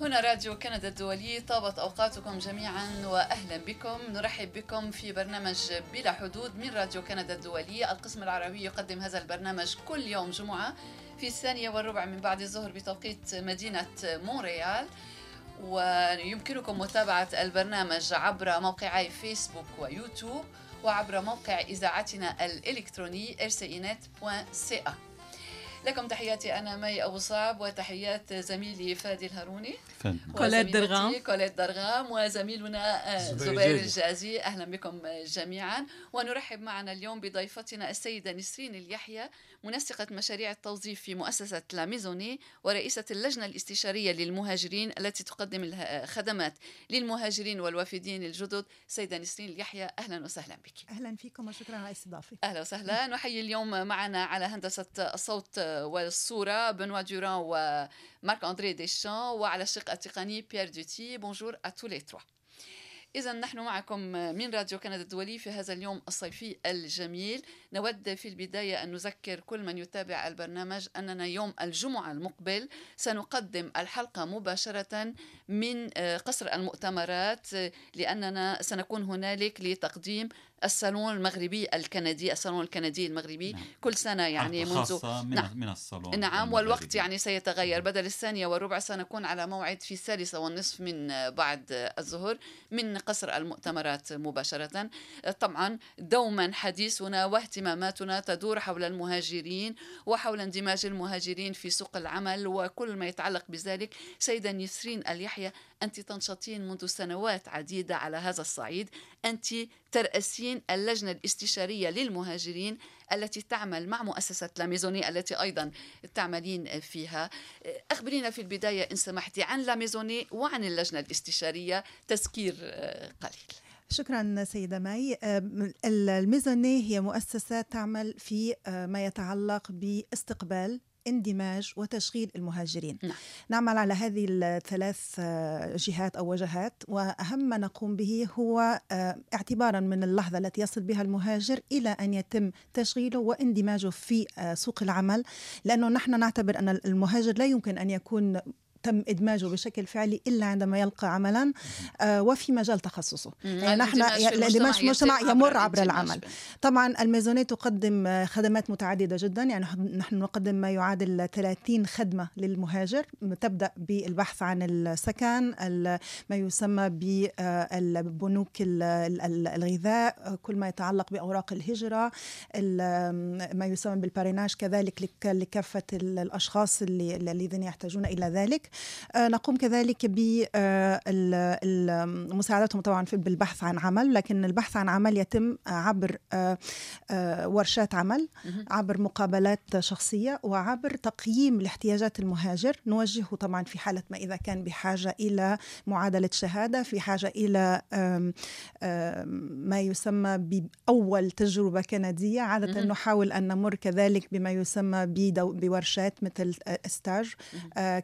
هنا راديو كندا الدولي طابت أوقاتكم جميعا وأهلا بكم. نرحب بكم في برنامج بلا حدود من راديو كندا الدولي. القسم العربي يقدم هذا البرنامج كل يوم جمعة في الثانية والربع من بعد الظهر بتوقيت مدينة مونريال. ويمكنكم متابعة البرنامج عبر موقعي فيسبوك ويوتيوب وعبر موقع إذاعتنا الإلكتروني rcinet.ca لكم تحياتي أنا مي أبو صعب وتحيات زميلي فادي الهاروني. كوليت درغام. كوليت درغام وزميلنا آه، زبير الجازي. أهلا بكم جميعا. ونرحب معنا اليوم بضيفتنا السيدة نسرين اليحيى منسقة مشاريع التوظيف في مؤسسة La Maisonnée ورئيسة اللجنة الاستشارية للمهاجرين التي تقدم الخدمات للمهاجرين والوافدين الجدد. سيدة نسرين اليحيى أهلا وسهلا بك. أهلا فيكم وشكرا على الاستضافة. أهلا وسهلا. نحيي اليوم معنا على هندسة الصوت والصورة Benoit دوران ومارك أندري ديشان وعلى الشق التقني بيير دوتي. bonjour tous les trois إذا نحن معكم من راديو كندا الدولي في هذا اليوم الصيفي الجميل. نود في البداية أن نذكر كل من يتابع البرنامج أننا يوم الجمعة المقبل سنقدم الحلقة مباشرة من قصر المؤتمرات لأننا سنكون هنالك لتقديم الصالون المغربي الكندي الصالون الكندي المغربي نعم. كل سنة يعني منذ من, نعم. من الصالون نعم المغربي. والوقت يعني سيتغير بدل الثانية والربع سنكون على موعد في الثالثة والنصف من بعد الظهر من قصر المؤتمرات مباشرة طبعا دوما حديثنا واهتماماتنا تدور حول المهاجرين وحول اندماج المهاجرين في سوق العمل وكل ما يتعلق بذلك سيدة نسرين اليحيى أنت تنشطين منذ سنوات عديدة على هذا الصعيد. أنت ترأسين اللجنة الاستشارية للمهاجرين التي تعمل مع مؤسسة La Maisonnée التي أيضا تعملين فيها. أخبرينا في البداية إن سمحتي عن La Maisonnée وعن اللجنة الاستشارية تذكير قليل. شكرا سيدة ماي. La Maisonnée هي مؤسسة تعمل في ما يتعلق باستقبال اندماج وتشغيل المهاجرين نعم. نعمل على هذه الثلاث آه، جهات أو وجهات وأهم ما نقوم به هو آه، اعتبارا من اللحظة التي يصل بها المهاجر إلى أن يتم تشغيله واندماجه في آه، سوق العمل لأنه نحن نعتبر أن المهاجر لا يمكن أن يكون تم إدماجه بشكل فعلي إلا عندما يلقى عملا آه وفي مجال تخصصه. يعني نحن الاندماج المجتمع يمر عبر العمل. طبعا الميزونية تقدم آه، خدمات متعددة جدا. يعني نحن نقدم ما يعادل 30 خدمة للمهاجر. تبدأ بالبحث عن السكن ما يسمى بالبنوك الغذاء كل ما يتعلق بأوراق الهجرة ما يسمى بالباريناج كذلك لكافة الأشخاص الذين يحتاجون إلى ذلك. آه، نقوم كذلك بمساعدتهم طبعا بالبحث عن عمل لكن البحث عن عمل يتم عبر آه، آه، ورشات عمل عبر مقابلات شخصية وعبر تقييم لاحتياجات المهاجر. نوجهه طبعا في حالة ما إذا كان بحاجة إلى معادلة شهادة في حاجة إلى ما يسمى بأول تجربة كندية. عادة نحاول أن نمر كذلك بما يسمى بورشات مثل استاج.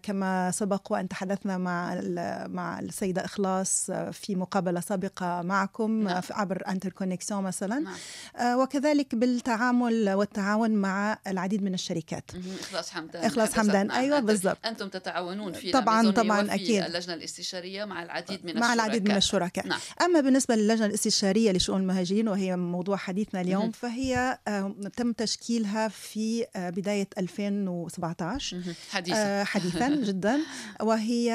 كما سبق وأن تحدثنا مع مع السيدة إخلاص في مقابلة سابقة معكم نعم. عبر Interconnexion مثلا. نعم. آه، وكذلك بالتعامل والتعاون مع العديد من الشركات. إخلاص حمدان. إخلاص حمدان. أيوه بالضبط. أنتم تتعاونون في طبعا طبعا أكيد. اللجنة الاستشارية مع العديد من مع الشركاء العديد من الشركاء. نعم. أما بالنسبة للجنة الاستشارية لشؤون المهاجرين وهي موضوع حديثنا اليوم مم. فهي آه، تم تشكيلها في آه، بداية 2017 حديثا. حديثا جدا. وهي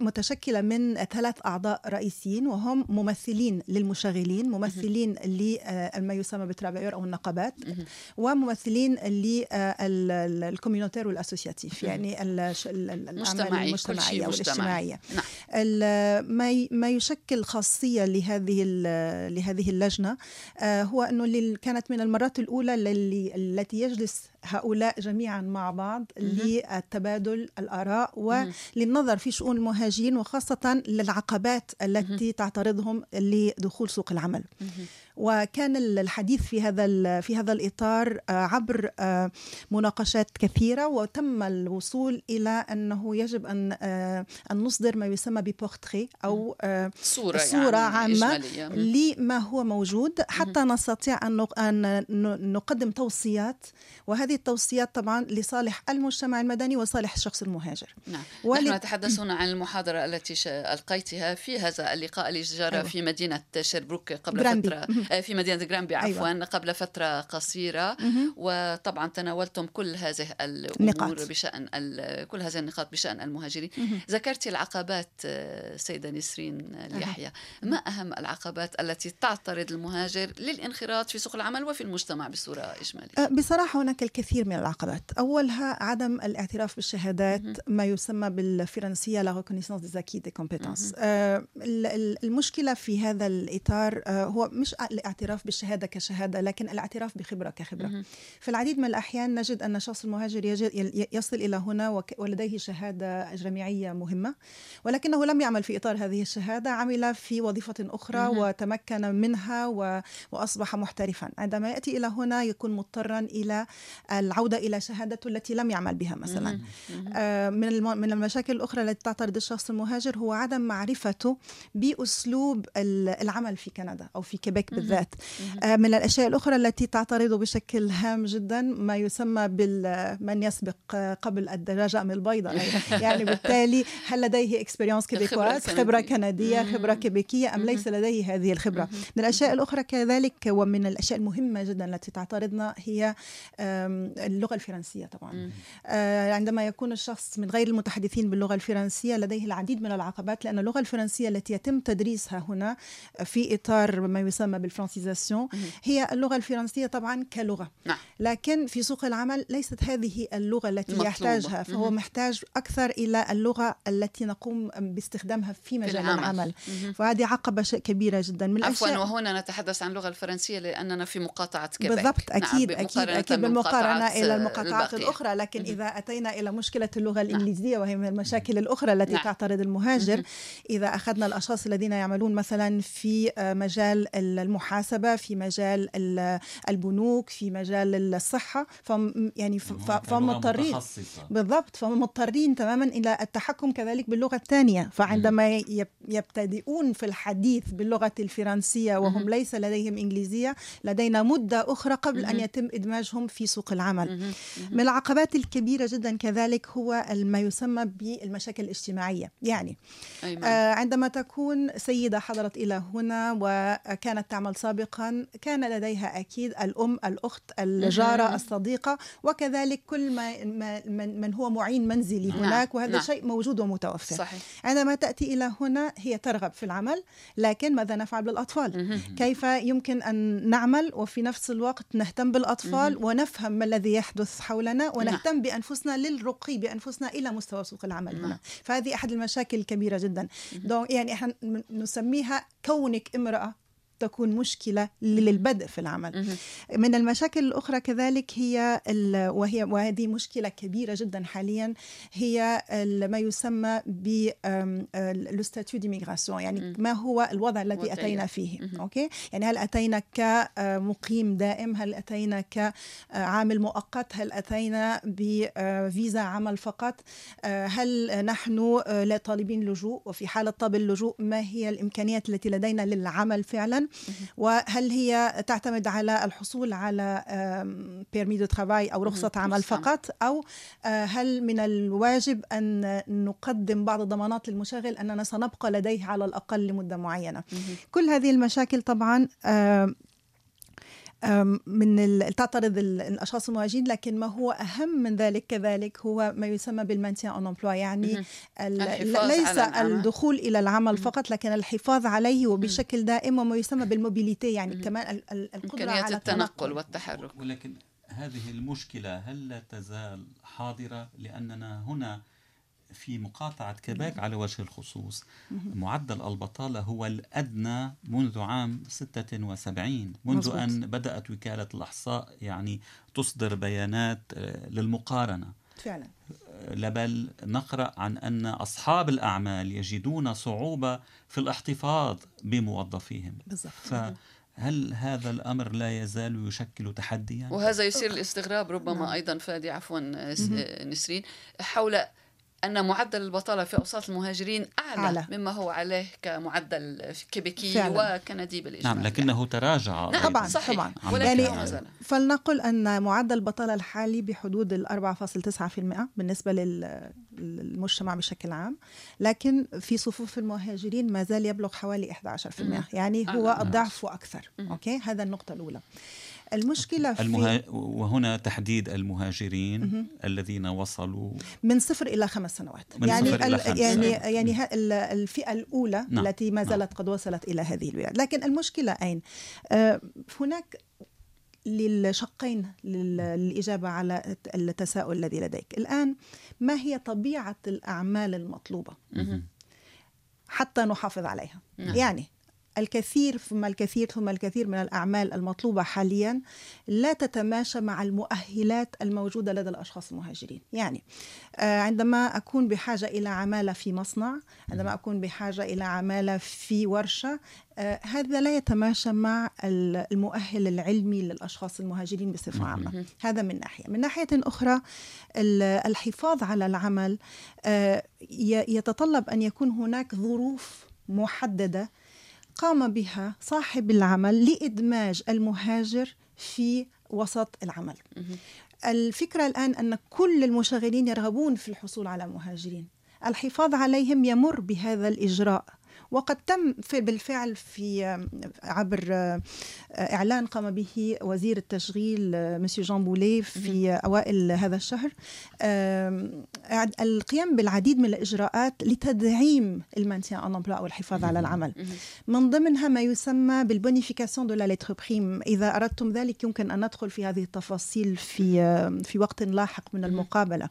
متشكلة من ثلاث أعضاء رئيسيين وهم ممثلين للمشغلين ممثلين لما يسمى بال travailleurs أو النقابات وممثلين لل communautaire وال associatif يعني الأعمال المجتمعية والاجتماعية نعم. ما يشكل خاصية لهذه لهذه اللجنة آه، هو أنه كانت من المرات الأولى التي يجلس هؤلاء جميعا مع بعض للتبادل الآراء وللنظر في شؤون المهاجرين وخاصة للعقبات التي تعترضهم لدخول سوق العمل. وكان الحديث في هذا في هذا الإطار آه، عبر آه، مناقشات كثيرة وتم الوصول إلى أنه يجب أن آه، أن نصدر ما يسمى ببورتري أو صوره, صورة يعني عامة لما هو موجود حتى نستطيع أن نقدم توصيات وهذه التوصيات طبعا لصالح المجتمع المدني وصالح الشخص المهاجر. نعم. ولي... نحن نتحدث هنا عن المحاضرة التي ألقيتها في هذا اللقاء جرى أيوة. في مدينة شيربروك قبل. فترة. في مدينة جرامبي عفوا أيوة. قبل فترة قصيرة. وطبعا تناولتم كل هذه الأمور بشأن كل هذه النقاط بشأن المهاجرين. ذكرت العقبات آه، سيدة نسرين اليحيى ما أهم العقبات التي تعترض المهاجر للانخراط في سوق العمل وفي المجتمع بصورة إجمالية؟ أه، بصراحة هناك الكثير من العقبات. أولها عدم الاعتراف بالشهادات ما يسمى بالفرنسية لا reconnaissance des acquis des compétences. المشكلة في هذا الإطار هو مش الاعتراف بالشهادة كشهادة لكن الاعتراف بخبرة كخبرة. في العديد من الأحيان نجد أن الشخص المهاجر يصل إلى هنا ولديه شهادة جامعية مهمة ولكنه لم يعمل في إطار هذه الشهادة عمل في وظيفة أخرى وتمكن منها وأصبح محترفا. عندما يأتي إلى هنا يكون مضطرا إلى العودة إلى شهادته التي لم يعمل بها مثلا. آه، من من المشاكل الأخرى التي تعترض الشخص المهاجر هو عدم معرفته بأسلوب العمل في كندا أو في كيبيك بالذات. آه، من الأشياء الأخرى التي تعترض بشكل هام جدا ما يسمى من يسبق قبل الدجاجه أم البيضة. يعني بالتالي هل لديه expérience québécoise خبرة كندية خبرة كيبيكية أم ليس لديه هذه الخبرة؟ من الأشياء الأخرى كذلك ومن الأشياء المهمة جدا التي تعترضنا هي اللغة الفرنسية طبعا. آه، عندما يكون الشخص من غير المتحدثين باللغة الفرنسية لديه العديد من العقبات لأن اللغة الفرنسية التي يتم تدريسها هنا في إطار ما يسمى بال francisation هي اللغة الفرنسية طبعا كلغة نعم. لكن في سوق العمل ليست هذه اللغة التي مطلوبة. يحتاجها فهو مم. محتاج أكثر إلى اللغة التي نقوم باستخدامها في مجال في العمل, العمل. فهذه عقبة كبيرة جدا من عفوا وهنا نتحدث عن اللغة الفرنسية لأننا في مقاطعة كيبيك بالضبط أكيد نعم. أكيد أكيد بالمقارنة إلى المقاطعات. الأخرى لكن مم. إذا أتينا إلى مشكلة اللغة نعم. الإنجليزية وهي من المشاكل الأخرى التي نعم. تعترض المهاجر مم. إذا أخذنا الأشخاص الذين يعملون مثلا في مجال المحاسبة في مجال البنوك في مجال الصحة فم يعني فهم مضطرين. بالضبط فهم مضطرين تماما إلى التحكم كذلك باللغة الثانية. فعندما يبتدئون في الحديث باللغة الفرنسية وهم ليس لديهم إنجليزية لدينا مدة أخرى قبل أن يتم إدماجهم في سوق العمل. من العقبات الكبيرة جدا كذلك هو ما يسمى بالمشاكل الاجتماعية. يعني آه عندما تكون سيدة حضرت إلى هنا وكانت تعمل سابقا كان لديها أكيد الأم الأخت الجارة الصديقة وكذلك كل ما من, من هو معين منزلي نعم، هناك وهذا نعم. شيء موجود ومتوفر. صحيح. عندما تأتي إلى هنا هي ترغب في العمل لكن ماذا نفعل بالأطفال؟ كيف يمكن أن نعمل وفي نفس الوقت نهتم بالأطفال ونفهم ما الذي يحدث حولنا نعم. ونهتم بأنفسنا للرقي بأنفسنا إلى مستوى سوق العمل هنا. فهذه أحد المشاكل الكبيرة جدا. يعني إحنا نسميها كونك امرأة. تكون مشكلة للبدء في العمل. من المشاكل الأخرى كذلك هي وهي وهذه مشكلة كبيرة جدا حاليا هي ما يسمى ب le statut d'immigration يعني ما هو الوضع الذي أتينا فيه. Okay؟ يعني هل أتينا كمقيم دائم؟ هل أتينا كعامل مؤقت؟ هل أتينا بفيزا عمل فقط؟ هل نحن طالبين لجوء؟ وفي حالة طلب اللجوء ما هي الإمكانيات التي لدينا للعمل فعلا؟ وهل هي تعتمد على الحصول على permis de travail أو رخصة عمل فقط؟ أو آه، هل من الواجب أن نقدم بعض الضمانات للمشغل أننا سنبقى لديه على الأقل لمدة معينة؟ كل هذه المشاكل طبعا من تعترض الأشخاص المهاجرين لكن ما هو أهم من ذلك كذلك هو ما يسمى بال maintien en emploi يعني ليس الدخول إلى العمل فقط لكن الحفاظ عليه وبشكل دائم وما يسمى بالموبيليتي يعني كمان القدرة على التنقل والتحرك. ولكن هذه المشكلة هل لا تزال حاضرة؟ لأننا هنا في مقاطعة كيبيك على وجه الخصوص معدل البطالة هو الأدنى منذ عام 76 منذ مزبوط. أن بدأت وكالة الإحصاء يعني تصدر بيانات آه، للمقارنة فعلا بل نقرأ عن أن أصحاب الأعمال يجدون صعوبة في الاحتفاظ بموظفيهم بالضبط. ف هل هذا الأمر لا يزال يشكل تحديا؟ وهذا يصير الاستغراب ربما نعم. أيضا فادي عفوا نسرين حول أن معدل البطالة في أوساط المهاجرين أعلى, أعلى. مما هو عليه كمعدل كيبيكي فعلا. وكندي بالإجماع نعم لكنه تراجع نعم. طبعاً، صحيح طبعاً. يعني-. فلنقل أن معدل البطالة الحالي بحدود ال 4.9% بالنسبة لل- للمجتمع بشكل عام لكن في صفوف المهاجرين ما زال يبلغ حوالي 11% يعني هو. الضعف وأكثر أوكي هذا النقطة الأولى المشكلة في المها... وهنا تحديد المهاجرين الذين وصلوا من صفر إلى خمس سنوات من يعني صفر إلى خمس. يعني نعم. يعني الفئة الأولى نعم. التي ما زالت قد وصلت إلى هذه البلاد لكن المشكلة أين؟ آه، هناك للشقين لل- للإجابة على التساؤل الذي لديك الآن ما هي طبيعة الأعمال المطلوبة مهم. حتى نحافظ عليها نعم. يعني الكثير ثم الكثير ثم الكثير من الأعمال المطلوبة حاليا لا تتماشى مع المؤهلات الموجودة لدى الأشخاص المهاجرين. يعني آه، عندما أكون بحاجة إلى عمالة في مصنع عندما أكون بحاجة إلى عمالة في ورشة آه، هذا لا يتماشى مع ال- المؤهل العلمي للأشخاص المهاجرين بصفة عامة. هذا من ناحية. من ناحية أخرى ال- الحفاظ على العمل آه، يتطلب أن يكون هناك ظروف محددة قام بها صاحب العمل لإدماج المهاجر في وسط العمل. الفكرة الآن أن كل المشغلين يرغبون في الحصول على مهاجرين. الحفاظ عليهم يمر بهذا الإجراء. وقد تم في بالفعل في عبر إعلان قام به وزير التشغيل مسيو جان بولي في أوائل هذا الشهر. القيام بالعديد من الإجراءات لتدعيم ال maintien en emploi أو الحفاظ على العمل. من ضمنها ما يسمى بال bonification de la lettre PRIIME إذا أردتم ذلك يمكن أن ندخل في هذه التفاصيل في في وقت لاحق من المقابلة.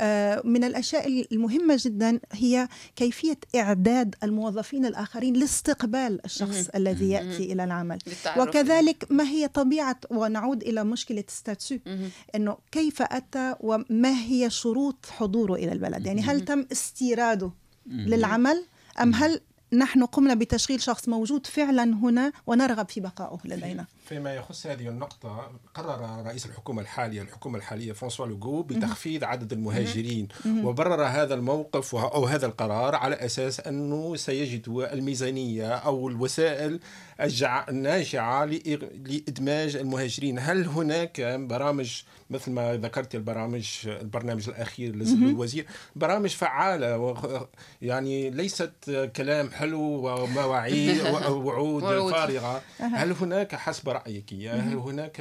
آه، من الأشياء المهمة جدا هي كيفية إعداد الموظفين الآخرين لاستقبال الشخص الذي يأتي إلى العمل. وكذلك ما هي طبيعة ونعود إلى مشكلة ستاتيو مهم. إنه كيف أتى وما هي شروط حضوره إلى البلد؟ يعني هل تم استيراده للعمل أم هل نحن قمنا بتشغيل شخص موجود فعلا هنا ونرغب في بقائه لدينا؟ فيما يخص هذه النقطة قرر رئيس الحكومة الحالية الحكومة الحالية فرانسوا لوغو بتخفيض عدد المهاجرين. وبرر هذا الموقف أو هذا القرار على أساس أنه سيجد الميزانية أو الوسائل الناجعة لإدماج المهاجرين. هل هناك برامج مثل ما ذكرت البرامج البرنامج الأخير للوزير؟ برامج فعالة يعني ليست كلام حلو ومواعيد ووعود وعود. فارغة. هل هناك حسب رأيك هل هناك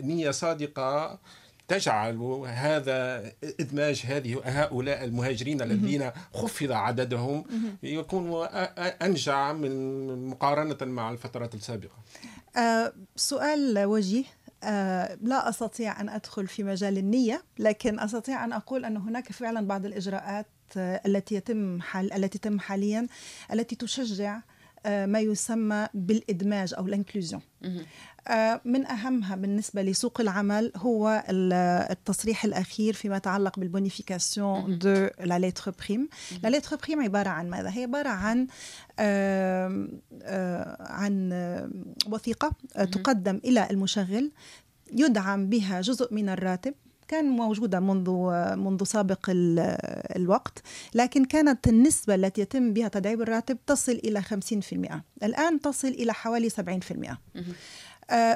نية صادقة تجعل هذا إدماج هذه هؤلاء المهاجرين الذين خفض عددهم يكون أنجع من مقارنة مع الفترات السابقة. آه سؤال وجيه. آه لا أستطيع أن أدخل في مجال النية لكن أستطيع أن أقول أن هناك فعلا بعض الإجراءات آه التي يتم حال التي تتم حاليا التي تشجع ما يسمى بالإدماج أو ال inclusion. آه، من أهمها بالنسبة لسوق العمل هو ال- التصريح الأخير فيما يتعلق بال bonification de la lettre PRIIME la lettre PRIIME عبارة عن ماذا؟ هي عبارة عن آه، عن آه، وثيقة آه، تقدم إلى المشغل يدعم بها جزء من الراتب كان موجودة منذ منذ سابق ال- الوقت لكن كانت النسبة التي يتم بها تدعيم الراتب تصل إلى 50% الآن تصل إلى حوالي 70% آه،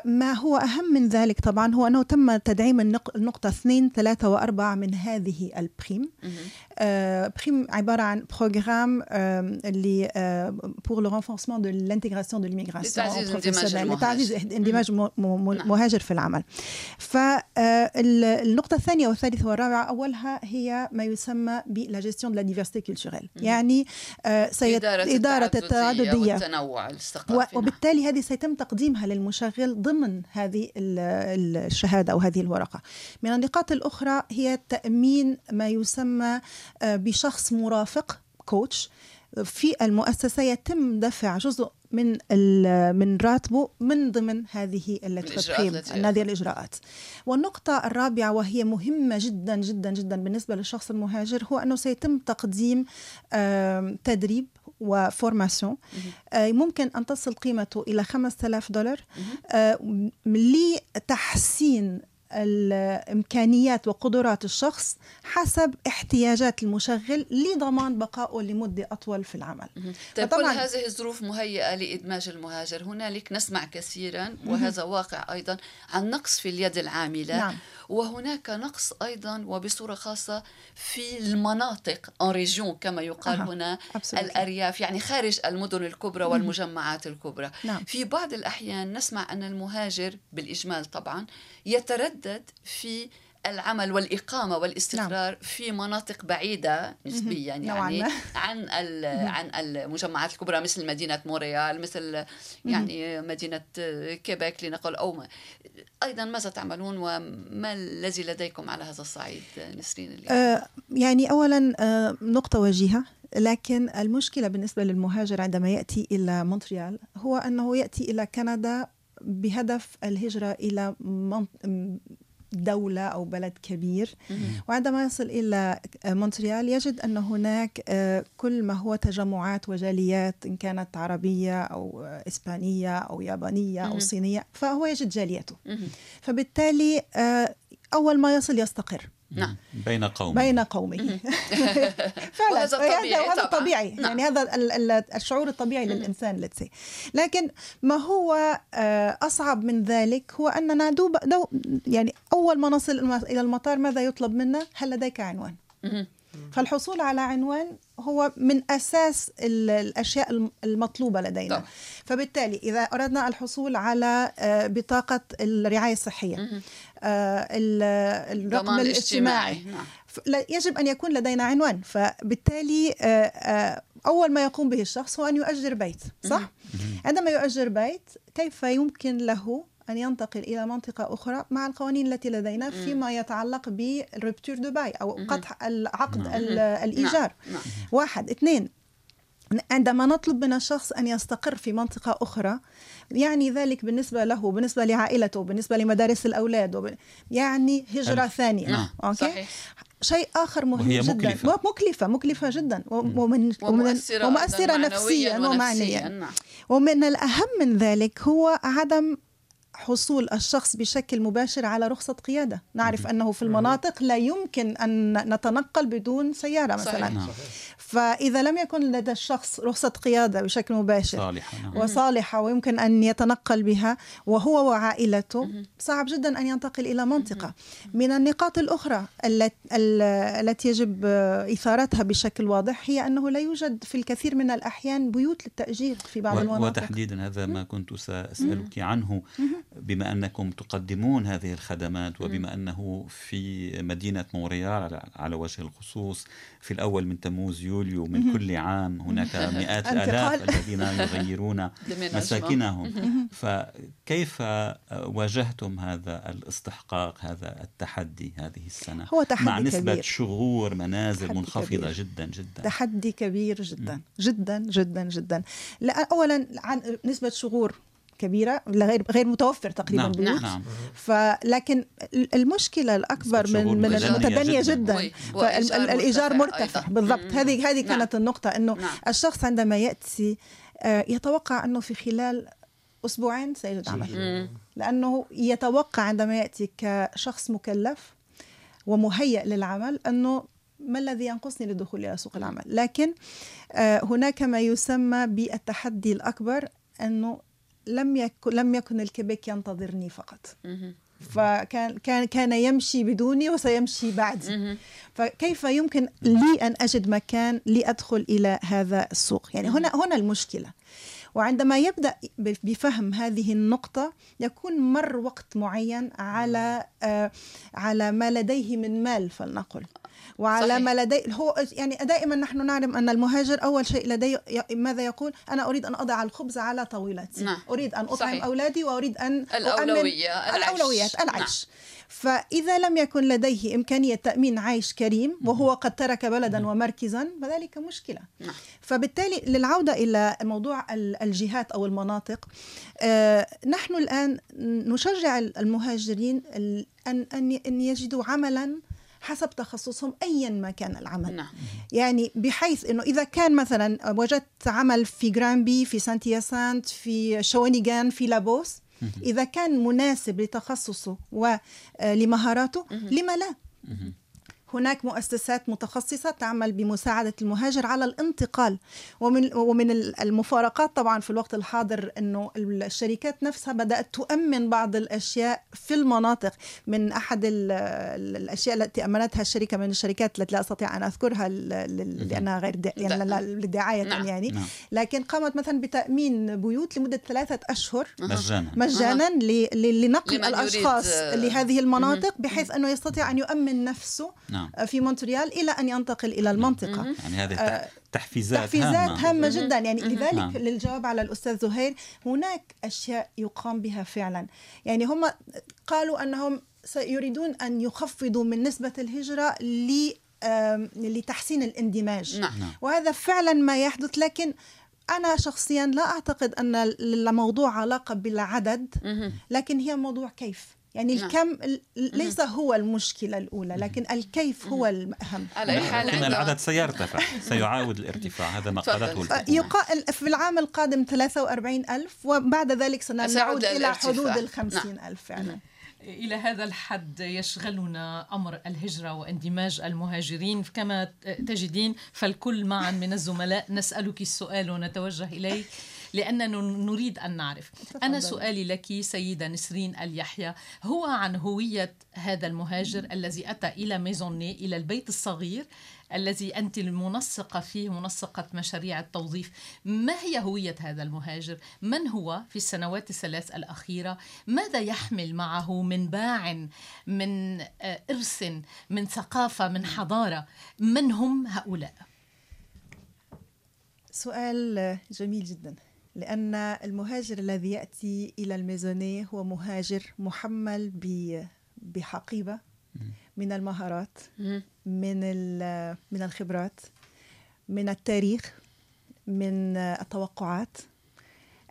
ما هو أهم من ذلك طبعا هو أنه تم تدعيم النق- النقطة 2 3 و4 من هذه ال PRIIME. آه، PRIIME عبارة عن programme آه، اللي pour le renforcement de l'intégration de l'immigration لتعزيز اندماج نعم. مهاجر في العمل. فالنقطة الثانية والثالثة والرابعة أولها هي ما يسمى بلا جيستيون de la diversité culturelle. يعني آه، سيت- إدارة, التعددية والتنوع الثقافي. وبالتالي هذه سيتم تقديمها للمشغل ضمن هذه ال- ال- الشهادة أو هذه الورقة. من النقاط الأخرى هي تأمين ما يسمى آه، بشخص مرافق coach في المؤسسة يتم دفع جزء من من راتبه من ضمن هذه التقييم التي هذه الإجراءات. والنقطة الرابعة وهي مهمة جدا جدا جدا بالنسبة للشخص المهاجر هو أنه سيتم تقديم تدريب وفورماسيون آه، ممكن أن تصل قيمته إلى 5000 دولار. آه، لتحسين الإمكانيات وقدرات الشخص حسب احتياجات المشغل لضمان بقائه لمدة أطول في العمل. طيب كل هذه الظروف مهيئة لإدماج المهاجر. هنالك نسمع كثيرا وهذا واقع أيضا عن نقص في اليد العاملة. نعم. وهناك نقص أيضا وبصورة خاصة في المناطق en ريجيون كما يقال أها. هنا Absolutely. الأرياف يعني خارج المدن الكبرى والمجمعات الكبرى نعم. في بعض الأحيان نسمع أن المهاجر بالإجمال طبعا يتردد في العمل والإقامة والاستقرار نعم. في مناطق بعيدة نسبيا نوعاً يعني ما. عن عن المجمعات الكبرى مثل مدينة مونتريال مثل يعني مدينة كيبيك لنقل أو ما أيضا ماذا تعملون وما الذي لديكم على هذا الصعيد نسرين اليوم؟ آه، يعني اولا آه، نقطة وجيهة لكن المشكلة بالنسبة للمهاجر عندما يأتي إلى مونتريال هو أنه يأتي إلى كندا بهدف الهجرة إلى من- دولة أو بلد كبير وعندما يصل إلى مونتريال يجد أن هناك آه، كل ما هو تجمعات وجاليات إن كانت عربية أو آه، إسبانية أو يابانية أو. صينية فهو يجد جاليته. فبالتالي آه، أول ما يصل يستقر نعم. بين قوم بين قومه فعلا. وهذا طبيعي هذا طبعاً. طبيعي. نعم. يعني هذا ال- ال- الشعور الطبيعي للإنسان لتسي لكن ما هو آه، أصعب من ذلك هو أننا دوب دو يعني أول ما نصل إلى المطار ماذا يطلب منا؟ هل لديك عنوان. فالحصول على عنوان هو من أساس ال- الأشياء الم- المطلوبة لدينا. طبعا. فبالتالي إذا أردنا الحصول على آه، بطاقة الرعاية الصحية الرقم ضمان الاجتماعي. اجتماعي نعم. يجب أن يكون لدينا عنوان. فبالتالي آه، آه، أول ما يقوم به الشخص هو أن يؤجر بيت صح؟ عندما يؤجر بيت كيف يمكن له أن ينتقل إلى منطقة أخرى مع القوانين التي لدينا فيما يتعلق بال rupture de bail أو قطع العقد نعم. ال- الإيجار؟ نعم. واحد. اثنين عندما نطلب من الشخص أن يستقر في منطقة أخرى يعني ذلك بالنسبة له بالنسبة لعائلته بالنسبة لمدارس الأولاد وب... يعني هجرة ألف. ثانية نعم. okay؟ صحيح شيء آخر مهم وهي جدا مكلفة. مكلفة مكلفة جدا و- ومن ومن ومؤثرة, ومؤثرة نفسيا معنوياً ومعنيا نعم. ومن الأهم من ذلك هو عدم حصول الشخص بشكل مباشر على رخصة قيادة. نعرف أنه في المناطق لا يمكن أن نتنقل بدون سيارة مثلا. صحيح. نعم. فإذا لم يكن لدى الشخص رخصة قيادة بشكل مباشر صالحة نعم. وصالحة ويمكن أن يتنقل بها وهو وعائلته صعب جدا أن ينتقل إلى منطقة. من النقاط الأخرى الت- ال- التي يجب إثارتها بشكل واضح هي أنه لا يوجد في الكثير من الأحيان بيوت للتأجير في بعض المناطق. وتحديدا هذا ما كنت سأسألك عنه. بما أنكم تقدمون هذه الخدمات وبما أنه في مدينة مونريال على- وجه الخصوص في الأول من تموز يوليو من كل عام هناك مئات انتقال. الآلاف الذين يغيرون. مساكنهم. فكيف واجهتم هذا الاستحقاق هذا التحدي هذه السنة؟ هو تحدي مع نسبة كبير. شغور منازل تحدي منخفضة كبير. جدا جدا. تحدي كبير جدا. جدا جدا جدا. لا أولا عن نسبة شغور. كبيرة لا غير غير متوفر تقريبا نعم بيوت نعم فلكن المشكلة الأكبر نسبة من من متدنية المتدنية جداً. فالإيجار مرتفع مرتفع أيضاً. بالضبط مم. هذه هذه نعم. كانت النقطة إنه نعم. الشخص عندما يأتي آه، يتوقع أنه في خلال أسبوعين سيجد عمل مم. لأنه يتوقع عندما يأتي كشخص مكلف ومهيأ للعمل أنه ما الذي ينقصني للدخول إلى سوق العمل لكن آه، هناك ما يسمى بالتحدي الأكبر أنه لم يكن لم يكن الكيبيك ينتظرني فقط. فكان كان كان يمشي بدوني وسيمشي بعدي. فكيف يمكن لي أن أجد مكان لأدخل إلى هذا السوق؟ يعني هنا هنا المشكلة. وعندما يبدأ بفهم هذه النقطة يكون مر وقت معين على آه، على ما لديه من مال فلنقل. وعلى صحيح. ما لديه هو يعني دائما نحن نعلم أن المهاجر أول شيء لديه ماذا يقول أنا أريد أن أضع الخبز على طاولتي نعم. أريد أن أطعم صحيح. أولادي وأريد أن العيش. الأولويات نعم. العيش فإذا لم يكن لديه إمكانية تأمين عيش كريم وهو قد ترك بلدا ومركزا فذلك مشكلة نعم. فبالتالي للعودة إلى موضوع ال- الجهات أو المناطق آه، نحن الآن نشجع المهاجرين ال- أن أن أن يجدوا عملا حسب تخصصهم أيا ما كان العمل. نعم. يعني بحيث إنه إذا كان مثلا وجدت عمل في جرانبي في سانتياسانت في شونيغان في لابوس إذا كان مناسب لتخصصه ولمهاراته لما لا؟ هناك مؤسسات متخصصة تعمل بمساعدة المهاجر على الانتقال. ومن ومن المفارقات طبعا في الوقت الحاضر إنه الشركات نفسها بدأت تؤمن بعض الأشياء في المناطق. من أحد ال- ال- الأشياء التي أمنتها الشركة من الشركات التي لا أستطيع أن أذكرها لأنها غير دا يعني لا- لا- لدعايه نعم. يعني. نعم. لكن قامت مثلا بتأمين بيوت لمدة ثلاثة أشهر مجانا. مجانا. لنقل الأشخاص لهذه المناطق بحيث أنه يستطيع أن يؤمن نفسه نعم. في مونتريال إلى أن ينتقل إلى المنطقة. يعني هذه آه، تح- تحفيزات, تحفيزات هامة. هامة جدا. يعني لذلك نعم. للجواب على الأستاذ زهير هناك أشياء يقام بها فعلا. يعني هم قالوا أنهم سيريدون أن يخفضوا من نسبة الهجرة لتحسين الاندماج. نعم. نعم. وهذا فعلا ما يحدث لكن أنا شخصيا لا أعتقد أن الموضوع علاقة بالعدد. لكن هي موضوع كيف؟ يعني نعم. الكم ال- ليس هو المشكلة الأولى لكن الكيف هو الأهم على أي حال لكن عندما- العدد سيرتفع سيعاود الارتفاع هذا ما. قالته يقال في العام القادم 43 ألف وبعد ذلك سنعود إلى. حدود ال 50 ألف فعلا إلى هذا الحد يشغلنا أمر الهجرة واندماج المهاجرين. كما تجدين فالكل معا من الزملاء. نسألك السؤال ونتوجه إليك. لأننا نريد أن نعرف أنا تفضل. سؤالي لك سيدة نسرين اليحيى هو عن هوية هذا المهاجر الذي أتى إلى ميزوني إلى البيت الصغير الذي أنت المنسقة فيه منسقة مشاريع التوظيف ما هي هوية هذا المهاجر؟ من هو في السنوات الثلاث الأخيرة؟ ماذا يحمل معه من باع من آه، إرث من ثقافة من حضارة؟ من هم هؤلاء؟ سؤال جميل جدا لأن المهاجر الذي يأتي إلى الميزونية هو مهاجر محمل ب- بحقيبة من المهارات. من ال- من الخبرات من التاريخ من التوقعات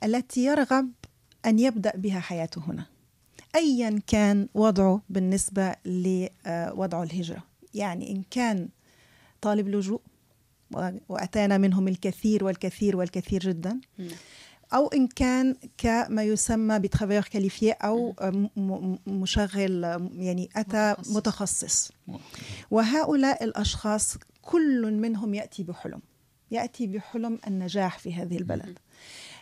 التي يرغب أن يبدأ بها حياته هنا. ايا كان وضعه بالنسبة لوضعه الهجرة. يعني إن كان طالب لجوء و- وأتانا منهم الكثير والكثير والكثير جدا. أو إن كان كما يسمى بترافيور م- م- مشغل يعني أتى متخصص. وهؤلاء الأشخاص كل منهم يأتي بحلم. يأتي بحلم النجاح في هذه البلد.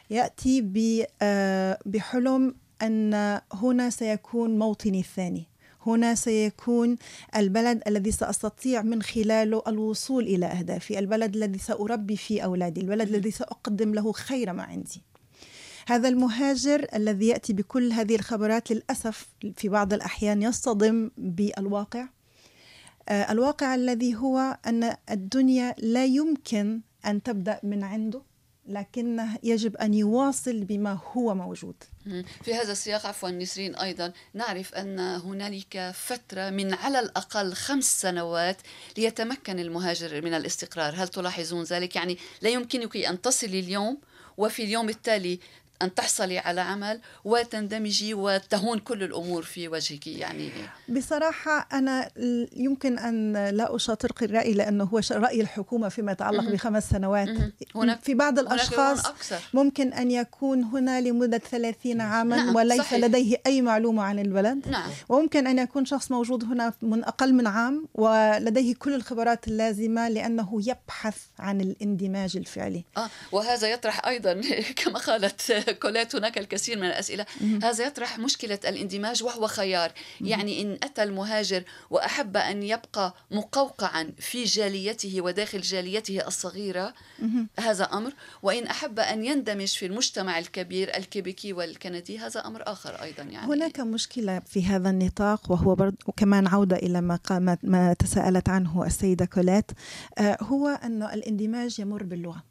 يأتي ب- آه، بحلم أن هنا سيكون موطني الثاني. هنا سيكون البلد الذي سأستطيع من خلاله الوصول إلى أهدافي البلد الذي سأربي فيه أولادي البلد الذي سأقدم له خير ما عندي. هذا المهاجر الذي يأتي بكل هذه الخبرات للأسف في بعض الأحيان يصطدم بالواقع. آه، الواقع الذي هو أن الدنيا لا يمكن أن تبدأ من عنده. لكنه يجب أن يواصل بما هو موجود. في هذا السياق عفوا نسرين أيضا نعرف أن هنالك فترة من على الأقل خمس سنوات ليتمكن المهاجر من الاستقرار هل تلاحظون ذلك؟ يعني لا يمكنك أن تصلي اليوم وفي اليوم التالي أن تحصلي على عمل وتندمجي وتهون كل الأمور في وجهك يعني. بصراحة أنا يمكن أن لا أشاطرك الرأي لأنه هو رأي الحكومة فيما يتعلق. بخمس سنوات. هناك- في بعض الأشخاص ممكن أن يكون هنا لمدة 30 عاما نعم، وليس صحيح. لديه أي معلومة عن البلد. نعم. وممكن أن يكون شخص موجود هنا من أقل من عام ولديه كل الخبرات اللازمة لأنه يبحث عن الاندماج الفعلي. آه وهذا يطرح أيضا كما قالت كولات هناك الكثير من الأسئلة. هذا يطرح مشكلة الاندماج وهو خيار. يعني إن أتى المهاجر وأحب أن يبقى مقوقعا في جاليته وداخل جاليته الصغيرة هذا أمر. وإن أحب أن يندمج في المجتمع الكبير الكيبيكي والكندي هذا أمر آخر أيضا يعني. هناك مشكلة في هذا النطاق وهو برضو وكمان عودة إلى ما قامت ما تساءلت عنه السيدة كولات. آه، هو أن الاندماج يمر باللغة.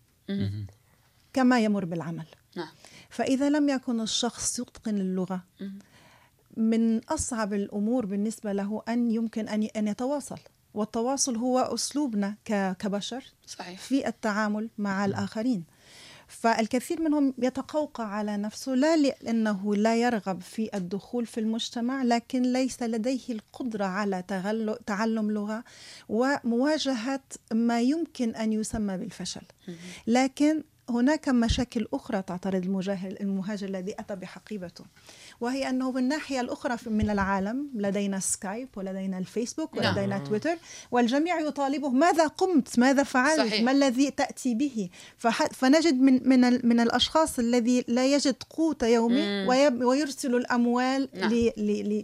كما يمر بالعمل. نعم. فإذا لم يكن الشخص يتقن اللغة. من أصعب الأمور بالنسبة له أن يمكن أن أن يتواصل. والتواصل هو أسلوبنا كبشر صحيح. في التعامل مع الآخرين. فالكثير منهم يتقوقع على نفسه لا لأنه لا يرغب في الدخول في المجتمع لكن ليس لديه القدرة على تعلم لغة ومواجهة ما يمكن أن يسمى بالفشل. لكن هناك مشاكل أخرى تعترض المهاجر الذي أتى بحقيبته وهي أنه بالناحية الأخرى من العالم لدينا سكايب ولدينا الفيسبوك نعم. ولدينا نعم. تويتر والجميع يطالبه ماذا قمت ماذا فعلت صحيح. ما الذي تأتي به فنجد من, من, من الأشخاص الذي لا يجد قوت يومي ويرسل الأموال نعم.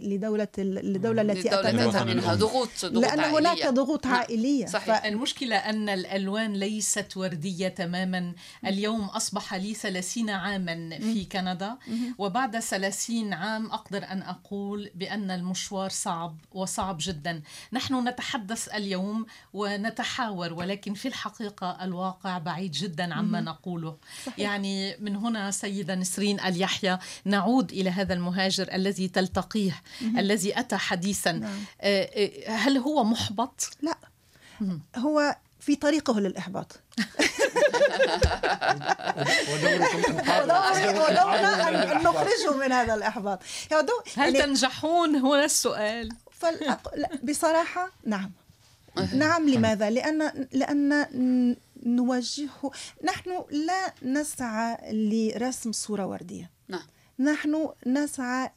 لدولة الدولة التي أتى منها, منها ضغوط, ضغوط لأن عائلية. هناك ضغوط نعم. عائلية صحيح. المشكلة أن الألوان ليست وردية تماما اليوم أصبح لي 30 عاما في كندا. وبعد 30 عام أقدر أن أقول بأن المشوار صعب وصعب جدا. نحن نتحدث اليوم ونتحاور ولكن في الحقيقة الواقع بعيد جدا عما نقوله. صحيح. يعني من هنا سيدة نسرين اليحيى نعود إلى هذا المهاجر الذي تلتقيه الذي أتى حديثا. نعم. آه، آه، هل هو محبط؟ لا. هو في طريقه للإحباط. ودورنا أن نخرجه من هذا الإحباط. هل يعني تنجحون؟ هنا السؤال. بصراحة نعم. نعم لماذا؟ لأن لأن نوجهه نحن لا نسعى لرسم صورة وردية. نعم. نحن نسعى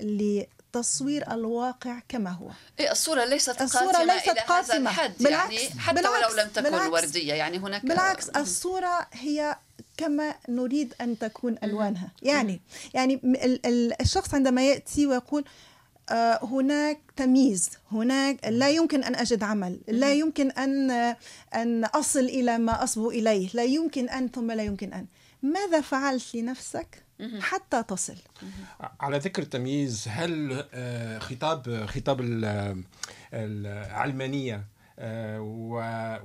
تصوير الواقع كما هو. إيه الصورة ليست الصورة قاسمة ليست إلى قاسمة. هذا الحد بالعكس يعني حتى بالعكس ولو لم تكن بالعكس وردية يعني هناك بالعكس الصورة هي كما نريد أن تكون ألوانها. يعني يعني الشخص عندما يأتي ويقول آه، هناك تمييز هناك لا يمكن أن أجد عمل لا يمكن أن أن أصل إلى ما أصبو إليه لا يمكن أن ثم لا يمكن أن. ماذا فعلت لنفسك؟ حتى تصل. على ذكر التمييز هل آه، خطاب خطاب العلمانيه آه،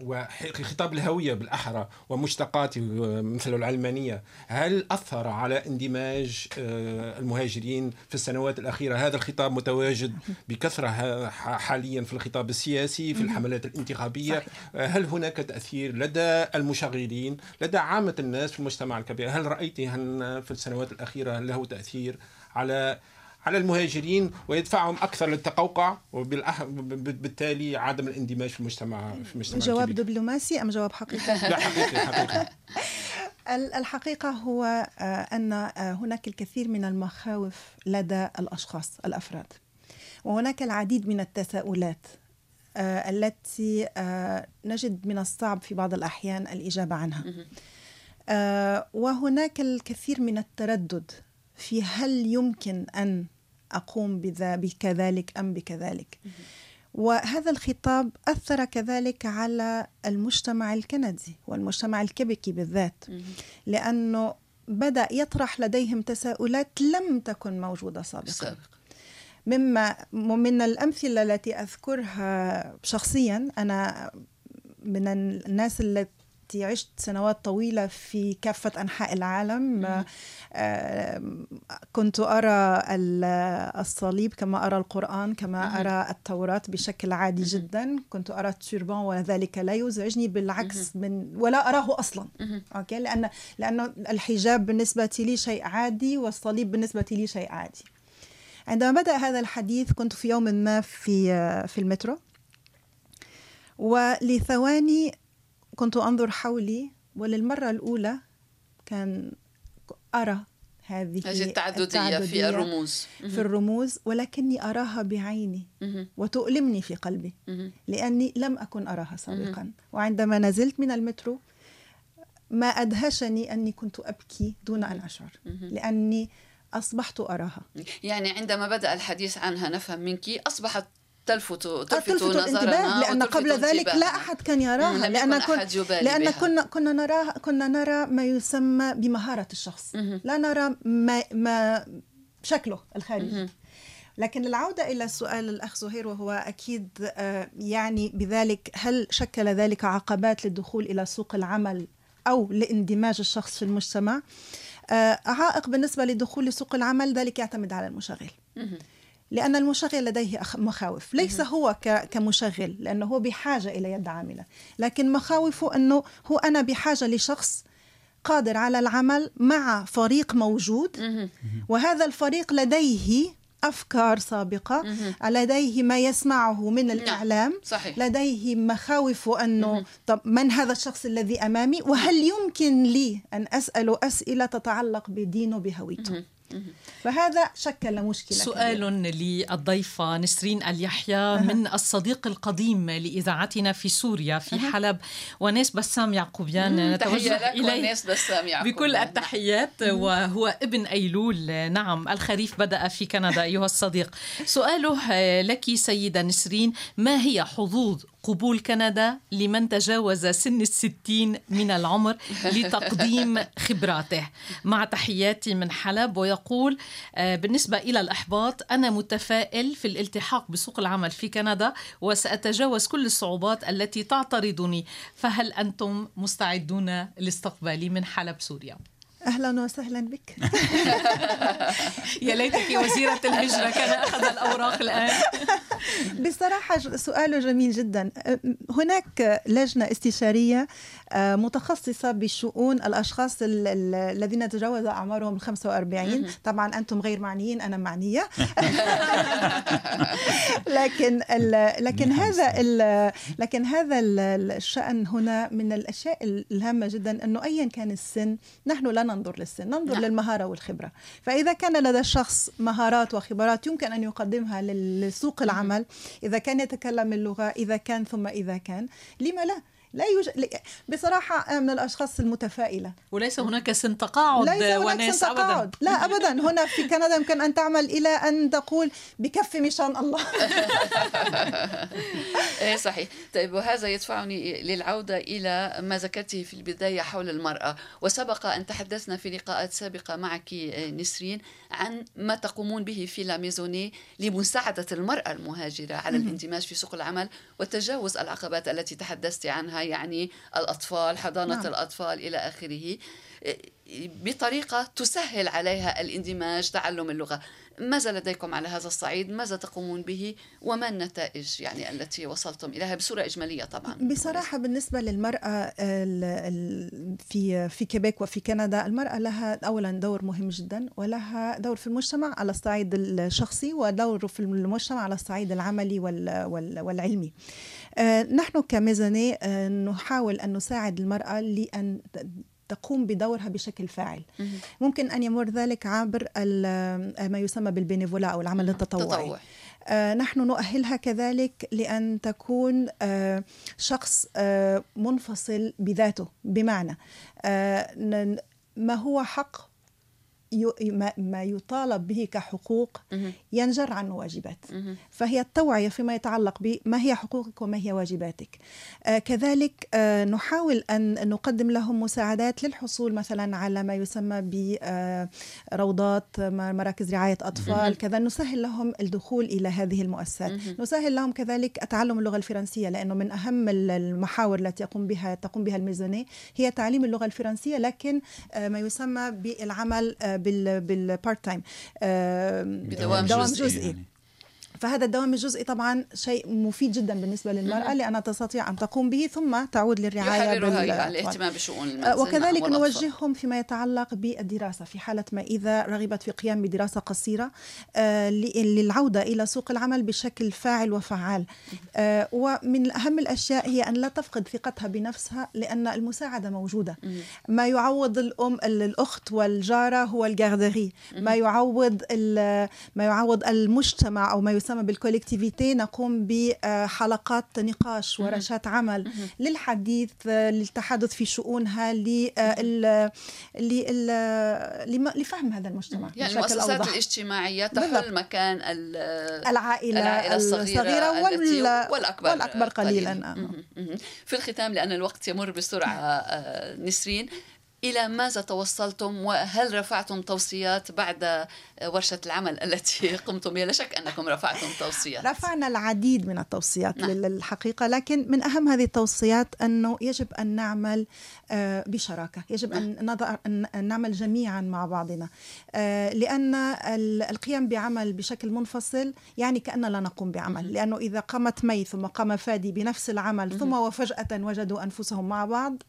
وخطاب الهوية بالأحرى ومشتقاته مثل العلمانية. هل أثر على اندماج آه، المهاجرين في السنوات الأخيرة؟ هذا الخطاب متواجد بكثرة حاليا في الخطاب السياسي في الحملات الانتخابية. آه، هل هناك تأثير لدى المشغلين لدى عامة الناس في المجتمع الكبير؟ هل رأيت في السنوات الأخيرة له تأثير على على المهاجرين ويدفعهم أكثر للتقوقع وبالتالي عدم الاندماج في المجتمع في المجتمع جواب الكبير. دبلوماسي أم جواب حقيقي؟ لا حقيقي حقيقي الحقيقة هو آه، أن آه، هناك الكثير من المخاوف لدى الأشخاص الأفراد وهناك العديد من التساؤلات آه، التي نجد من الصعب في بعض الأحيان الإجابة عنها وهناك الكثير من التردد في هل يمكن أن أقوم بكذلك أم بكذلك. وهذا الخطاب أثر كذلك على المجتمع الكندي والمجتمع الكبكي بالذات. لأنه بدأ يطرح لديهم تساؤلات لم تكن موجودة سابقا. مما من الأمثلة التي أذكرها شخصيا أنا من الناس التي عشت سنوات طويلة في كافة أنحاء العالم. كنت أرى الصليب كما أرى القرآن كما أرى التوراة بشكل عادي جدا. كنت أرى التوربان وذلك لا يزعجني بالعكس من ولا أراه أصلا. أوكي؟ لأن لأن الحجاب بالنسبة لي شيء عادي والصليب بالنسبة لي شيء عادي. عندما بدأ هذا الحديث كنت في يوم ما في في المترو. ولثواني كنت أنظر حولي وللمرة الأولى كان أرى هذه التعددية, التعددية في الرموز. في الرموز ولكني أراها بعيني. وتؤلمني في قلبي. لأني لم أكن أراها سابقا. وعندما نزلت من المترو ما أدهشني أني كنت أبكي دون أن أشعر. لأني أصبحت أراها. يعني عندما بدأ الحديث عنها نفهم منك أصبحت تلفت تلفت, تلفت الانتباه لأن قبل ذلك لا أحد كان يراها لأن كن لأن كنا كنا نراها كنا نرى ما يسمى بمهارة الشخص. لا نرى ما ما شكله الخارجي. لكن العودة إلى سؤال الأخ زهير وهو أكيد آه، يعني بذلك هل شكل ذلك عقبات للدخول إلى سوق العمل أو لاندماج الشخص في المجتمع؟ آه، عائق بالنسبة لدخول سوق العمل ذلك يعتمد على المشغل لأن المشغل لديه مخاوف. ليس هو كمشغل لأنه هو بحاجة إلى يد عاملة. لكن مخاوفه أنه هو أنا بحاجة لشخص قادر على العمل مع فريق موجود. وهذا الفريق لديه أفكار سابقة. لديه ما يسمعه من نعم. الإعلام. صحيح. لديه مخاوف أنه طب من هذا الشخص الذي أمامي؟ وهل يمكن لي أن أسأله أسئلة تتعلق بدينه بهويته؟ فهذا شكل مشكلة سؤال. للضيفة نسرين اليحيى من الصديق القديم لإذاعتنا في سوريا في حلب وناس بسام يعقوبيان. نتوجه إليه والناس بسام يعقوب بكل التحيات وهو ابن أيلول. نعم الخريف بدأ في كندا أيها الصديق. سؤاله لك سيدة نسرين ما هي حظوظ قبول كندا لمن تجاوز سن الستين من العمر لتقديم خبراته مع تحياتي من حلب ويقول آه، بالنسبة إلى الإحباط أنا متفائل في الالتحاق بسوق العمل في كندا وسأتجاوز كل الصعوبات التي تعترضني فهل أنتم مستعدون لاستقبالي من حلب سوريا؟ أهلا وسهلا بك. يا ليتك وزيرة الهجرة كان أخذ الأوراق الآن. بصراحة ج- سؤاله جميل جدا. هناك لجنة استشارية آه، متخصصة بشؤون الأشخاص ال- ال- الذين تجاوز أعمارهم ال 45 طبعا أنتم غير معنيين أنا معنية. لكن ال- لكن هذا ال- لكن هذا ال- الشأن هنا من الأشياء الهامة جدا أنه أيا كان السن نحن لا ننظر للسن ننظر نعم. للمهارة والخبرة. فإذا كان لدى الشخص مهارات وخبرات يمكن أن يقدمها لسوق العمل إذا كان يتكلم اللغة إذا كان ثم إذا كان. لما لا؟ لا يوجد بصراحة أنا من الأشخاص المتفائلة. وليس هناك سن تقاعد ليس هناك وناس سن أبدا. تقاعد. لا أبدا. هنا في كندا يمكن أن تعمل إلى أن تقول بكفي مشان الله. إيه صحيح. طيب وهذا يدفعني للعودة إلى ما ذكرته في البداية حول المرأة. وسبق أن تحدثنا في لقاءات سابقة معك آه، نسرين عن ما تقومون به في لاميزوني لمساعدة المرأة المهاجرة على الاندماج في سوق العمل وتجاوز العقبات التي تحدثت عنها. يعني الأطفال حضانة نعم. الأطفال إلى آخره. بطريقة تسهل عليها الاندماج تعلم اللغة. ماذا لديكم على هذا الصعيد؟ ماذا تقومون به؟ وما النتائج يعني التي وصلتم إليها؟ بصورة إجمالية طبعا. بصراحة بالنسبة للمرأة في في كيبيك وفي كندا المرأة لها أولا دور مهم جدا ولها دور في المجتمع على الصعيد الشخصي ودور في المجتمع على الصعيد العملي وال- وال- والعلمي. نحن كميزانية آه، نحاول أن نساعد المرأة لأن تقوم بدورها بشكل فاعل. ممكن أن يمر ذلك عبر ال- ما يسمى بالبينيفولا أو العمل التطوعي. تطوع آه، نحن نؤهلها كذلك لأن تكون آه، شخص آه، منفصل بذاته. بمعنى آه، ما هو حق ما- يطالب به كحقوق. ينجر عنه واجبات. فهي التوعية فيما يتعلق بما هي حقوقك وما هي واجباتك. آه كذلك آه نحاول أن نقدم لهم مساعدات للحصول مثلا على ما يسمى بروضات مراكز رعاية أطفال. كذا نسهل لهم الدخول إلى هذه المؤسسات. نسهل لهم كذلك تعلم اللغة الفرنسية لأنه من أهم ال- المحاور التي يقوم بها تقوم بها الميزانية هي تعليم اللغة الفرنسية لكن آه ما يسمى بالعمل آه بال بال part time بدوام دوام جزئي جزئي يعني. فهذا الدوام الجزئي طبعا شيء مفيد جدا بالنسبة للمرأة لأنها تستطيع أن تقوم به ثم تعود للرعاية. على الاهتمام بشؤون المنزل آه، وكذلك. نوجههم فيما يتعلق بالدراسة في حالة ما إذا رغبت في قيام بدراسة قصيرة آه، ل- للعودة إلى سوق العمل بشكل فاعل وفعال. آه، ومن أهم الأشياء هي أن لا تفقد ثقتها بنفسها لأن المساعدة موجودة. ما يعوض الأم ال- الأخت والجارة هو الجاردري ما يعوض ما يعوض المجتمع أو ما يسمى بالكوليكتيفيتي نقوم بحلقات نقاش ورشات عمل للحديث للتحدث في شؤونها لفهم هذا المجتمع يعني المؤسسات أوضح. الاجتماعية بالضبط. تحل مكان ال- العائلة, العائلة الصغيرة, الصغيرة وال- والأكبر, والأكبر قليلا. مهم. في الختام لأن الوقت يمر بسرعة آه، نسرين إلى ماذا توصلتم وهل رفعتم توصيات بعد ورشة العمل التي قمتم بها لا شك أنكم رفعتم توصيات رفعنا العديد من التوصيات نعم. نعم. للحقيقة لكن من أهم هذه التوصيات أنه يجب أن نعمل آه، بشراكة يجب أن, نضع أن نعمل جميعا مع بعضنا آه، لأن ال- القيام بعمل بشكل منفصل يعني كأن لا نقوم بعمل لأنه إذا قامت مي ثم قام فادي بنفس العمل ثم وفجأة وجدوا أنفسهم مع بعض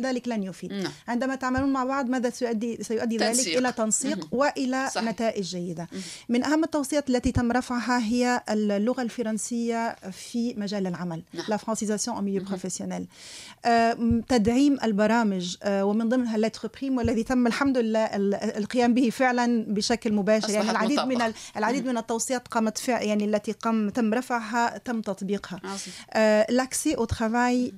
ذلك لن يفيد. نعم. عندما تعملون مع بعض ماذا سيؤدي؟ سيؤدي ذلك تنسيق. إلى تنسيق وإلى صحيح. نتائج جيدة. من أهم التوصيات التي تم رفعها هي اللغة الفرنسية في مجال العمل نعم. la francisation au milieu professionnel تدعيم البرامج آه، ومن ضمنها lettre PRIIME والذي تم الحمد لله ال- القيام به فعلا بشكل مباشر. يعني العديد من العديد من التوصيات قامت فع يعني التي قام تم رفعها تم تطبيقها. l'accès au travail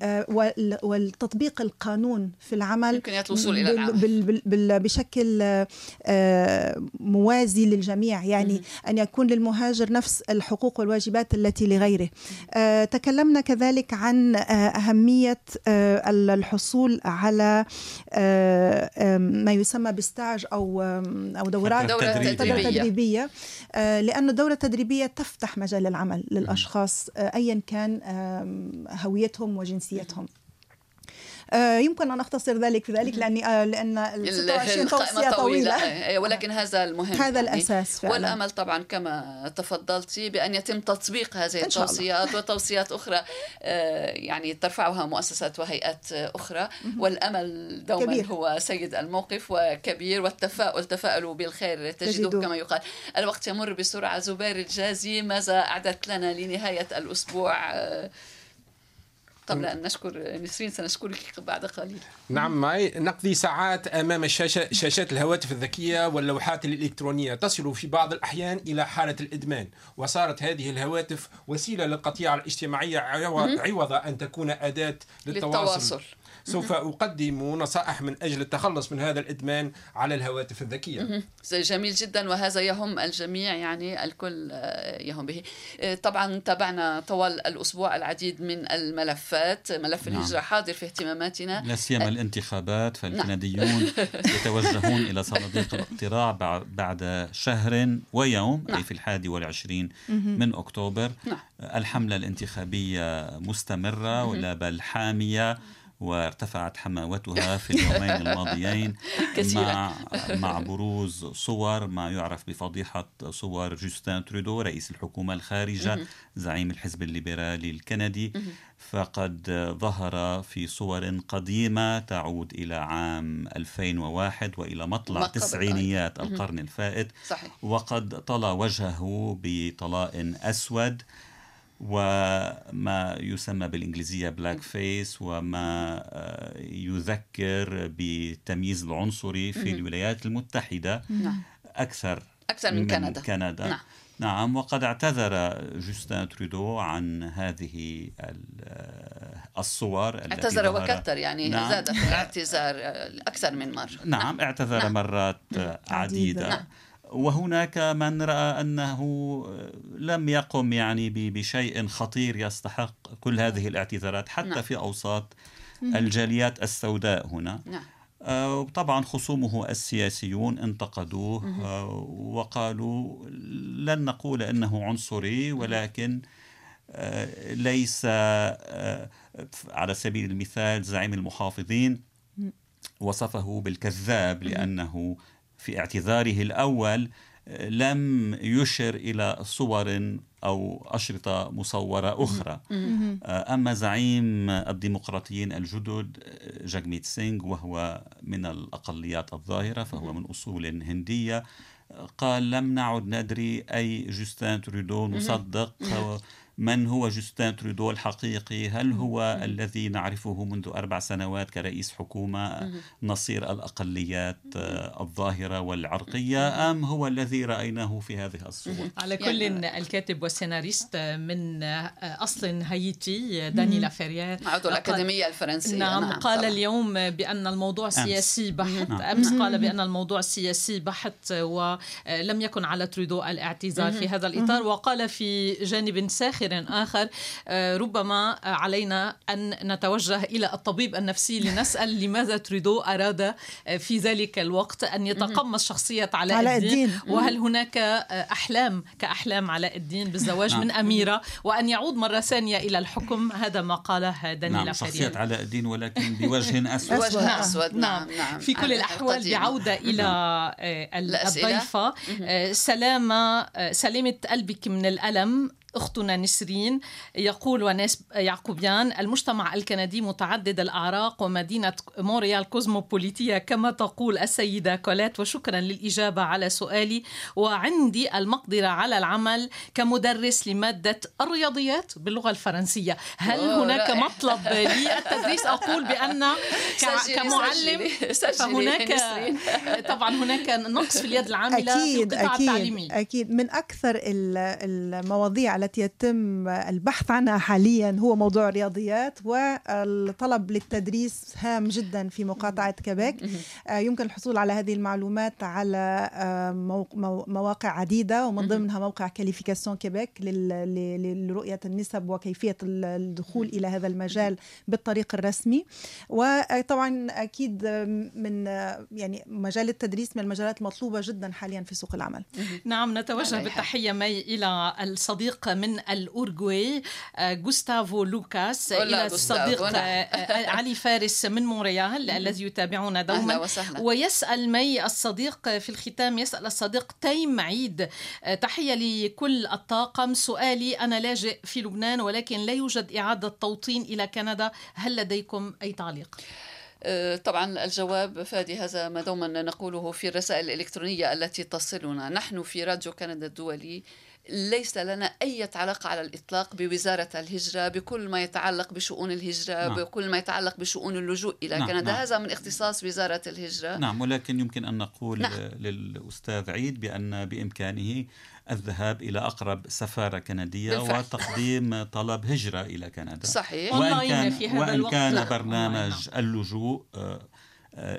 والتطبيق القانون في العمل يمكن الوصول بال- العمل. بال- بال- بال- بشكل آه، موازي للجميع يعني أن يكون للمهاجر نفس الحقوق والواجبات التي لغيره. آه، تكلمنا كذلك عن آه، أهمية الحصول على ما يسمى بستاج أو أو دورات. دورة تدريبية. لأن الدورة التدريبية تفتح مجال العمل للأشخاص أيا كان هويتهم وجنسيتهم. يمكن أن أختصر ذلك في ذلك لأني آه، لأن ال 26 توصية القائمة طويلة. طويلة. ولكن هذا المهم هذا يعني. الأساس فعلا. والأمل طبعا كما تفضلتي بأن يتم تطبيق هذه. التوصيات وتوصيات أخرى آه، يعني ترفعها مؤسسات وهيئات آه، أخرى والأمل دوما كبير. هو سيد الموقف وكبير والتفاؤل تفاءلوا بالخير تجدوه. كما يقال. الوقت يمر بسرعة. زبير الجازي ماذا اعددت لنا لنهاية الأسبوع؟ آه، قبل ان نشكر نسرين سنشكرك بعد قليل. نعم معي نقضي ساعات أمام الشاشه شاشات الهواتف الذكية واللوحات الإلكترونية. تصل في بعض الأحيان إلى حالة الإدمان وصارت هذه الهواتف وسيلة للقطيعه الاجتماعيه عو- عوض أن تكون أداة للتواصل. للتواصل. سوف أقدم نصائح من أجل التخلص من هذا الإدمان على الهواتف الذكية. جميل جدا. وهذا يهم الجميع يعني الكل آه، يهم به. آه، طبعا تابعنا طوال الأسبوع العديد من الملفات ملف نعم. الهجرة حاضر في اهتماماتنا. لا سيما الانتخابات فالكنديون يتوجهون إلى صناديق الاقتراع بع- بعد شهر ويوم نعم. أي في الحادي والعشرين من أكتوبر. نعم. الحملة الانتخابية مستمرة ولا بل حامية. وارتفعت حماوتها في اليومين الماضيين. مع مع بروز صور ما يعرف بفضيحة صور جوستين ترودو رئيس الحكومة الخارجة زعيم الحزب الليبرالي الكندي. فقد ظهر في صور قديمة تعود إلى عام 2001 وإلى ما مطلع تسعينيات القرن الفائت. صحيح. وقد طلى وجهه بطلاء أسود. وما يسمى بالإنجليزية blackface وما آه، يذكر بالتمييز العنصري في الولايات المتحدة نعم أكثر أكثر من كندا كندا نعم. نعم وقد اعتذر جوستين ترودو عن هذه ال- الصور التي اعتذر وكثر يعني نعم. زاد في الاعتذار آه، أكثر من مرة نعم اعتذر نعم. مرات عديدة. عديدة نعم. وهناك من رأى أنه لم يقم يعني بشيء خطير يستحق كل هذه الاعتذارات حتى نعم. في أوساط الجاليات السوداء هنا. نعم. آه، وطبعا خصومه السياسيون انتقدوه آه، وقالوا لن نقول إنه عنصري ولكن آه، ليس على سبيل المثال زعيم المحافظين وصفه بالكذاب لأنه في اعتذاره الأول آه، لم يشر إلى صور أو أشرطة مصورة أخرى. آه، أما زعيم الديمقراطيين الجدد آه، جاجميت سينغ وهو من الأقليات الظاهرة فهو من أصول هندية قال لم نعد ندري أي جوستين ترودو نصدق. من هو جوستين ترودو الحقيقي؟ هل هو الذي نعرفه منذ أربع سنوات كرئيس حكومة؟ نصير الأقليات الظاهرة والعرقية أم هو الذي رأيناه في هذه الصور؟ على كل يعني- الكاتب والسيناريست من أصل هايتي داني لافيريير عضو الأكاديمية الفرنسية. نعم قال طبعاً. اليوم بأن الموضوع. سياسي بحت. نعم. أمس قال بأن الموضوع سياسي بحت ولم يكن على ترودو الاعتذار في هذا الإطار وقال في جانب ساخر آخر آه، ربما علينا أن نتوجه إلى الطبيب النفسي لنسأل لماذا ترودو أراد آه، في ذلك الوقت أن يتقمص شخصية علاء, علاء الدين, الدين. وهل هناك آه، أحلام كأحلام علاء الدين بالزواج نعم. من أميرة وأن يعود مرة ثانية إلى الحكم هذا ما قاله داني نعم شخصية علاء الدين ولكن بوجه أسود أسود. وجه نعم. أسود نعم نعم في كل الأحوال. بعودة إلى. الضيفة سلامة سلامة قلبك من الألم أختنا نسرين يقول وناس يعقوبيان المجتمع الكندي متعدد الأعراق ومدينة مونريال كوزموبوليتية كما تقول السيدة كوليت. وشكرا للإجابة على سؤالي. وعندي المقدرة على العمل كمدرس لمادة الرياضيات باللغة الفرنسية. هل هناك رائع. مطلب للتدريس؟ أقول بأن كمعلم فهناك طبعا هناك نقص في اليد العاملة أكيد في القطاع أكيد التعليمي. أكيد. من أكثر المواضيع التي يتم البحث عنها حاليا هو موضوع الرياضيات والطلب للتدريس هام جدا في مقاطعة كيبيك آه، يمكن الحصول على هذه المعلومات على آه، مواقع عديدة ومن ضمنها موقع Qualification Québec لرؤية النسب وكيفية الدخول إلى هذا المجال بالطريق الرسمي. وطبعا أكيد من يعني مجال التدريس من المجالات المطلوبة جدا حاليا في سوق العمل. نعم نتوجه بالتحية مي إلى الصديق من الأورغواي غوستافو لوكاس إلى الصديق نعم. علي فارس من مونريال الذي يتابعنا دوما وسهلا. ويسأل مي الصديق في الختام يسأل الصديق تيم عيد تحية لكل الطاقم سؤالي أنا لاجئ في لبنان ولكن لا يوجد إعادة توطين إلى كندا هل لديكم أي تعليق؟ طبعا الجواب فادي هذا ما دوما نقوله في الرسائل الإلكترونية التي تصلنا نحن في راديو كندا الدولي ليس لنا أي علاقة على الإطلاق بوزارة الهجرة بكل ما يتعلق بشؤون الهجرة نعم. بكل ما يتعلق بشؤون اللجوء إلى نعم. كندا نعم. هذا من اختصاص وزارة الهجرة نعم ولكن يمكن أن نقول نعم. للأستاذ عيد بأن بإمكانه الذهاب إلى أقرب سفارة كندية بالفعل. وتقديم طلب هجرة إلى كندا صحيح وإن كان, في هذا وإن كان. برنامج نعم. اللجوء آه،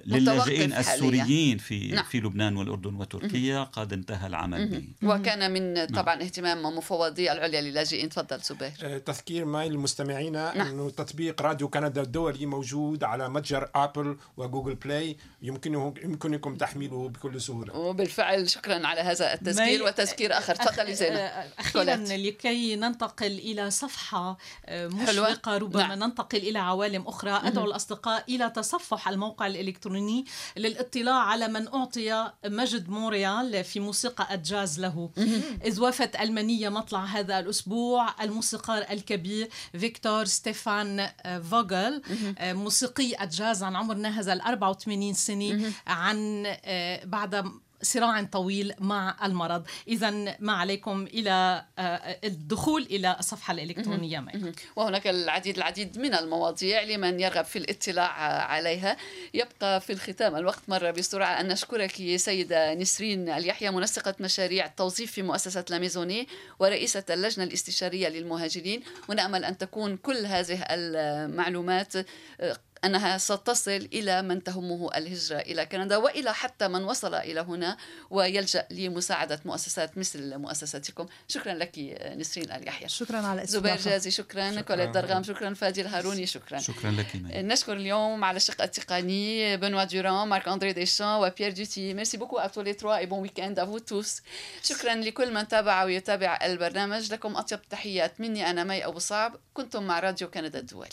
للاجئين السوريين في نعم. في لبنان والأردن وتركيا قد انتهى العمل به. وكان من نعم. طبعا نعم. اهتمام مفوضية العليا للاجئين. تفضل زبير. آه، تذكير مي للمستمعين نعم. انه تطبيق راديو كندا الدولي موجود على متجر Apple و Google Play. يمكنه يمكنكم تحميله بكل سهولة. وبالفعل شكرا على هذا التذكير وتذكير آخر. تفضلي زينب. آه، أخيرا لكي ننتقل إلى صفحة آه، مشرقة ربما نعم. ننتقل إلى عوالم أخرى. أدعو الأصدقاء إلى تصفح الموقع الإلكتروني للاطلاع على من أعطى مجد مونريال في موسيقى الجاز له. إذ وافت المنية مطلع هذا الأسبوع الموسيقار الكبير فيكتور ستيفان فوغل موسيقي الجاز عن عمر ناهز ال 84 سنة عن آه، بعد صراع طويل مع المرض. إذا ما عليكم إلى آه، الدخول إلى الصفحة الإلكترونية معي. وهناك العديد العديد من المواضيع لمن يرغب في الاطلاع عليها. يبقى في الختام الوقت مرة بسرعة أن نشكرك سيدة نسرين اليحيى منسقة مشاريع التوظيف في مؤسسة لاميزوني ورئيسة اللجنة الاستشارية للمهاجرين. ونأمل أن تكون كل هذه المعلومات أنها ستصل إلى من تهمه الهجرة إلى كندا وإلى حتى من وصل إلى هنا ويلجأ لمساعدة مؤسسات مثل مؤسستكم شكرا لك نسرين اليحيى شكرا على زبير جازي شكرا, شكرا. كوليت درغام شكرا. فادي الهاروني شكرا. شكرا لك نشكر اليوم على الشق التقني بنوا دوران مارك أندري ديشان وبيير دوتي merci beaucoup à tous trois et bon week-end à vous tous شكرا لكل من تابع ويتابع البرنامج. لكم أطيب تحيات مني أنا مي أبو صعب. كنتم مع راديو كندا الدولي.